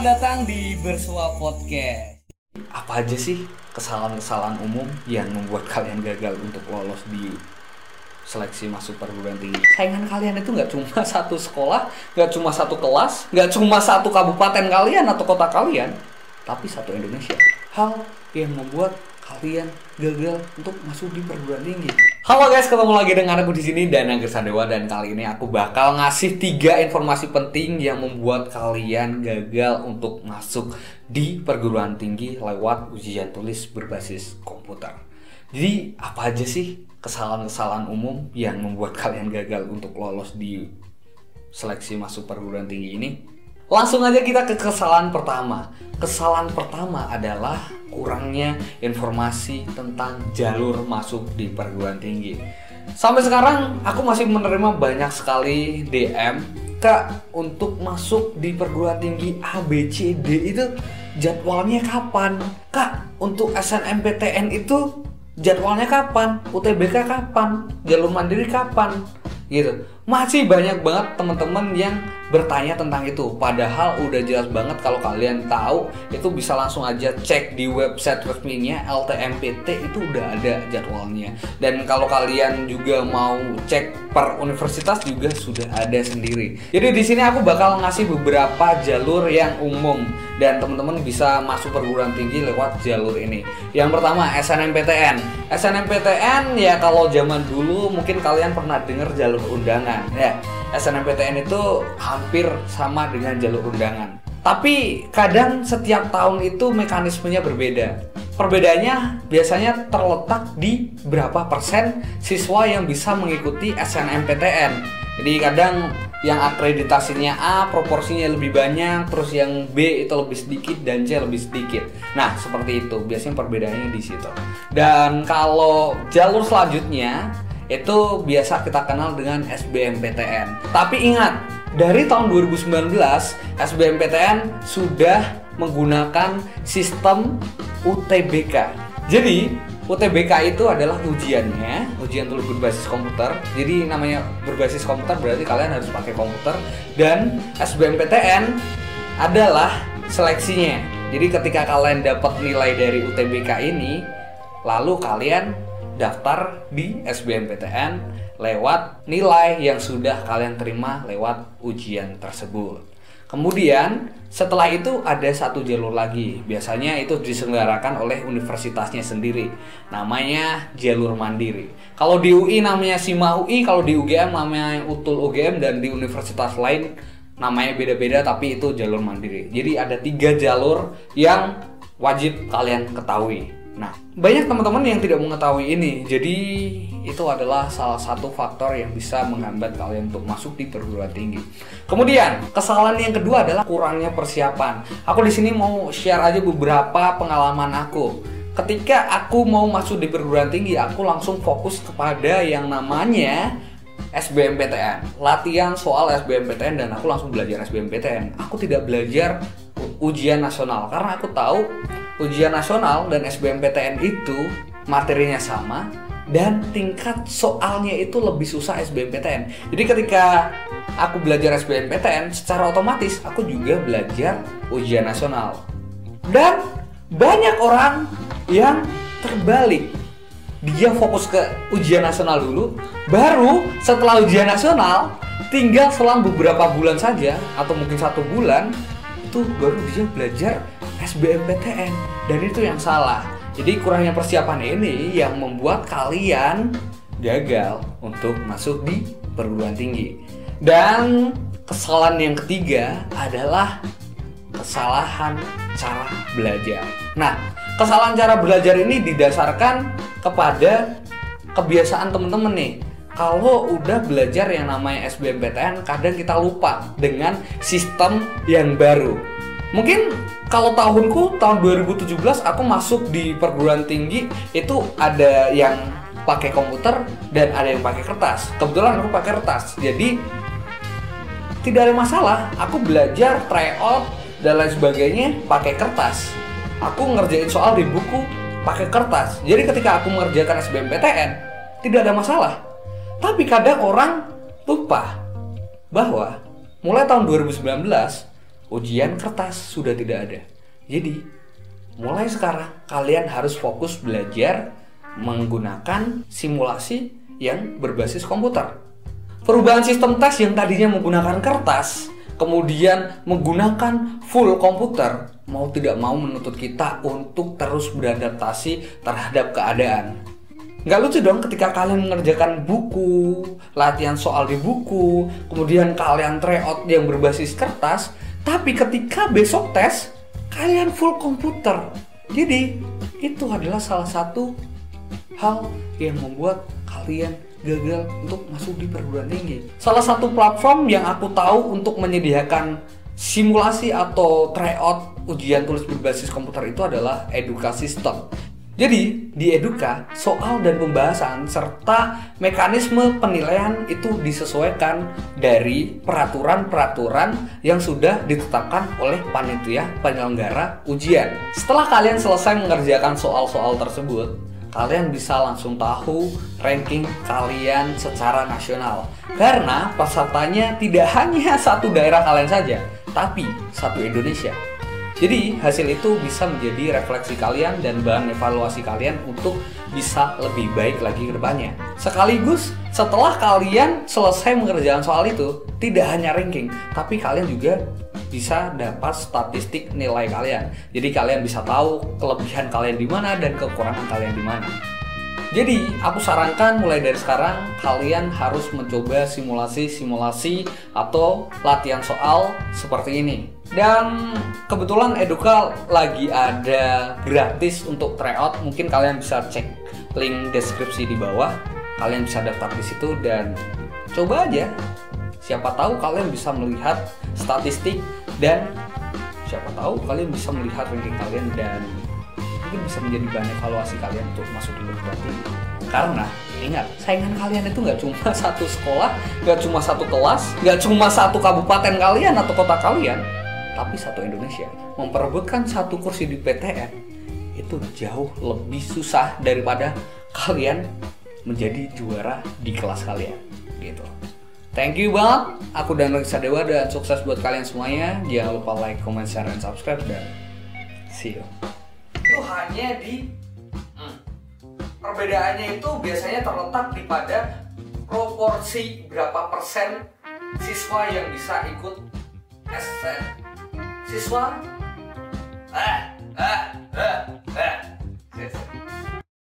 Selamat datang di Bersua Podcast. apa aja sih kesalahan-kesalahan umum yang membuat kalian gagal untuk lolos di seleksi masuk perguruan tinggi? Saingan kalian itu nggak cuma satu sekolah, nggak cuma satu kelas, nggak cuma satu kabupaten kalian atau kota kalian, tapi satu Indonesia. Hal yang membuat kalian gagal untuk masuk di perguruan tinggi. Halo guys, ketemu lagi dengan aku di sini dan Angger Sadewa dan kali ini aku bakal ngasih tiga informasi penting yang membuat kalian gagal untuk masuk di perguruan tinggi lewat ujian tulis berbasis komputer. Jadi apa aja sih kesalahan-kesalahan umum yang membuat kalian gagal untuk lolos di seleksi masuk perguruan tinggi ini? Langsung aja kita ke kesalahan pertama. Kesalahan pertama adalah kurangnya informasi tentang jalur masuk di perguruan tinggi. Sampai sekarang aku masih menerima banyak sekali DM Kak untuk masuk di perguruan tinggi A, B, C, D itu jadwalnya kapan? Kak untuk SNMPTN itu jadwalnya kapan? UTBK kapan? Jalur mandiri kapan? Gitu. Masih banyak banget teman-teman yang bertanya tentang itu. Padahal udah jelas banget kalau kalian tahu itu bisa langsung aja cek di website resminya LTMPT itu udah ada jadwalnya. Dan kalau kalian juga mau cek per universitas juga sudah ada sendiri. Jadi di sini aku bakal ngasih beberapa jalur yang umum dan teman-teman bisa masuk perguruan tinggi lewat jalur ini. Yang pertama SNMPTN. SNMPTN ya kalau zaman dulu mungkin kalian pernah dengar jalur undangan ya. SNMPTN itu hampir sama dengan jalur undangan. Tapi kadang setiap tahun itu mekanismenya berbeda. Perbedaannya biasanya terletak di berapa persen siswa yang bisa mengikuti SNMPTN. Jadi kadang yang akreditasinya A proporsinya lebih banyak, terus yang B itu lebih sedikit dan C lebih sedikit. Nah seperti itu biasanya perbedaannya di situ. Dan kalau jalur selanjutnya itu biasa kita kenal dengan SBMPTN. Tapi ingat, dari tahun 2019 SBMPTN sudah menggunakan sistem UTBK. Jadi UTBK itu adalah ujiannya, ujian tulis berbasis komputer. Jadi namanya berbasis komputer berarti kalian harus pakai komputer dan SBMPTN adalah seleksinya. Jadi ketika kalian dapat nilai dari UTBK ini, lalu kalian daftar di SBMPTN lewat nilai yang sudah kalian terima lewat ujian tersebut. Kemudian setelah itu ada satu jalur lagi. Biasanya itu diselenggarakan oleh universitasnya sendiri. Namanya jalur mandiri. Kalau di UI namanya SIMA UI, kalau di UGM namanya UTUL UGM dan di universitas lain namanya beda-beda tapi itu jalur mandiri. Jadi ada tiga jalur yang wajib kalian ketahui. Nah, banyak teman-teman yang tidak mengetahui ini. Jadi, itu adalah salah satu faktor yang bisa menghambat kalian untuk masuk di perguruan tinggi. Kemudian, kesalahan yang kedua adalah kurangnya persiapan. Aku di sini mau share aja beberapa pengalaman aku. Ketika aku mau masuk di perguruan tinggi, aku langsung fokus kepada yang namanya SBMPTN. Latihan soal SBMPTN dan aku langsung belajar SBMPTN. Aku tidak belajar ujian nasional karena aku tahu ujian nasional dan SBMPTN itu materinya sama dan tingkat soalnya itu lebih susah SBMPTN. Jadi ketika aku belajar SBMPTN secara otomatis aku juga belajar ujian nasional. Dan banyak orang yang terbalik. Dia fokus ke ujian nasional dulu, baru setelah ujian nasional tinggal selang beberapa bulan saja atau mungkin satu bulan itu baru dia belajar SBMPTN dan itu yang salah. Jadi kurangnya persiapan ini yang membuat kalian gagal untuk masuk di perguruan tinggi. Dan kesalahan yang ketiga adalah kesalahan cara belajar. Nah, kesalahan cara belajar ini didasarkan kepada kebiasaan teman-teman nih kalau udah belajar yang namanya SBMPTN kadang kita lupa dengan sistem yang baru mungkin kalau tahunku tahun 2017 aku masuk di perguruan tinggi itu ada yang pakai komputer dan ada yang pakai kertas. Kebetulan aku pakai kertas jadi tidak ada masalah. Aku belajar tryout dan lain sebagainya pakai kertas. Aku ngerjain soal di buku pakai kertas. Jadi ketika aku mengerjakan SBMPTN tidak ada masalah. Tapi kadang orang lupa bahwa mulai tahun 2019 ujian kertas sudah tidak ada. Jadi, mulai sekarang kalian harus fokus belajar menggunakan simulasi yang berbasis komputer. Perubahan sistem tes yang tadinya menggunakan kertas, kemudian menggunakan full komputer, mau tidak mau menuntut kita untuk terus beradaptasi terhadap keadaan. Nggak lucu dong ketika kalian mengerjakan buku, latihan soal di buku, kemudian kalian tryout yang berbasis kertas, tapi ketika besok tes, kalian full komputer. Jadi, itu adalah salah satu hal yang membuat kalian gagal untuk masuk di perguruan tinggi. Salah satu platform yang aku tahu untuk menyediakan simulasi atau tryout ujian tulis berbasis komputer itu adalah Edukasi Stop. Jadi, di Eduka, soal dan pembahasan serta mekanisme penilaian itu disesuaikan dari peraturan-peraturan yang sudah ditetapkan oleh panitia penyelenggara ujian. Setelah kalian selesai mengerjakan soal-soal tersebut, kalian bisa langsung tahu ranking kalian secara nasional. Karena pesertanya tidak hanya satu daerah kalian saja, tapi satu Indonesia. Jadi hasil itu bisa menjadi refleksi kalian dan bahan evaluasi kalian untuk bisa lebih baik lagi ke depannya. Sekaligus setelah kalian selesai mengerjakan soal itu, tidak hanya ranking, tapi kalian juga bisa dapat statistik nilai kalian. Jadi kalian bisa tahu kelebihan kalian di mana dan kekurangan kalian di mana. Jadi, aku sarankan mulai dari sekarang kalian harus mencoba simulasi-simulasi atau latihan soal seperti ini. Dan kebetulan Eduka lagi ada gratis untuk tryout. Mungkin kalian bisa cek link deskripsi di bawah. Kalian bisa daftar di situ dan coba aja. Siapa tahu kalian bisa melihat statistik dan siapa tahu kalian bisa melihat ranking kalian dan mungkin bisa menjadi bahan evaluasi kalian untuk masuk di tinggi. Karena ingat, saingan kalian itu nggak cuma satu sekolah, nggak cuma satu kelas, nggak cuma satu kabupaten kalian atau kota kalian, tapi satu Indonesia. Memperebutkan satu kursi di PTN itu jauh lebih susah daripada kalian menjadi juara di kelas kalian. Gitu. Thank you banget. Aku dan Reksa Dewa dan sukses buat kalian semuanya. Jangan lupa like, comment, share, dan subscribe dan see you itu hanya di hmm, perbedaannya itu biasanya terletak di pada proporsi berapa persen siswa yang bisa ikut SN This one? Ah, ah.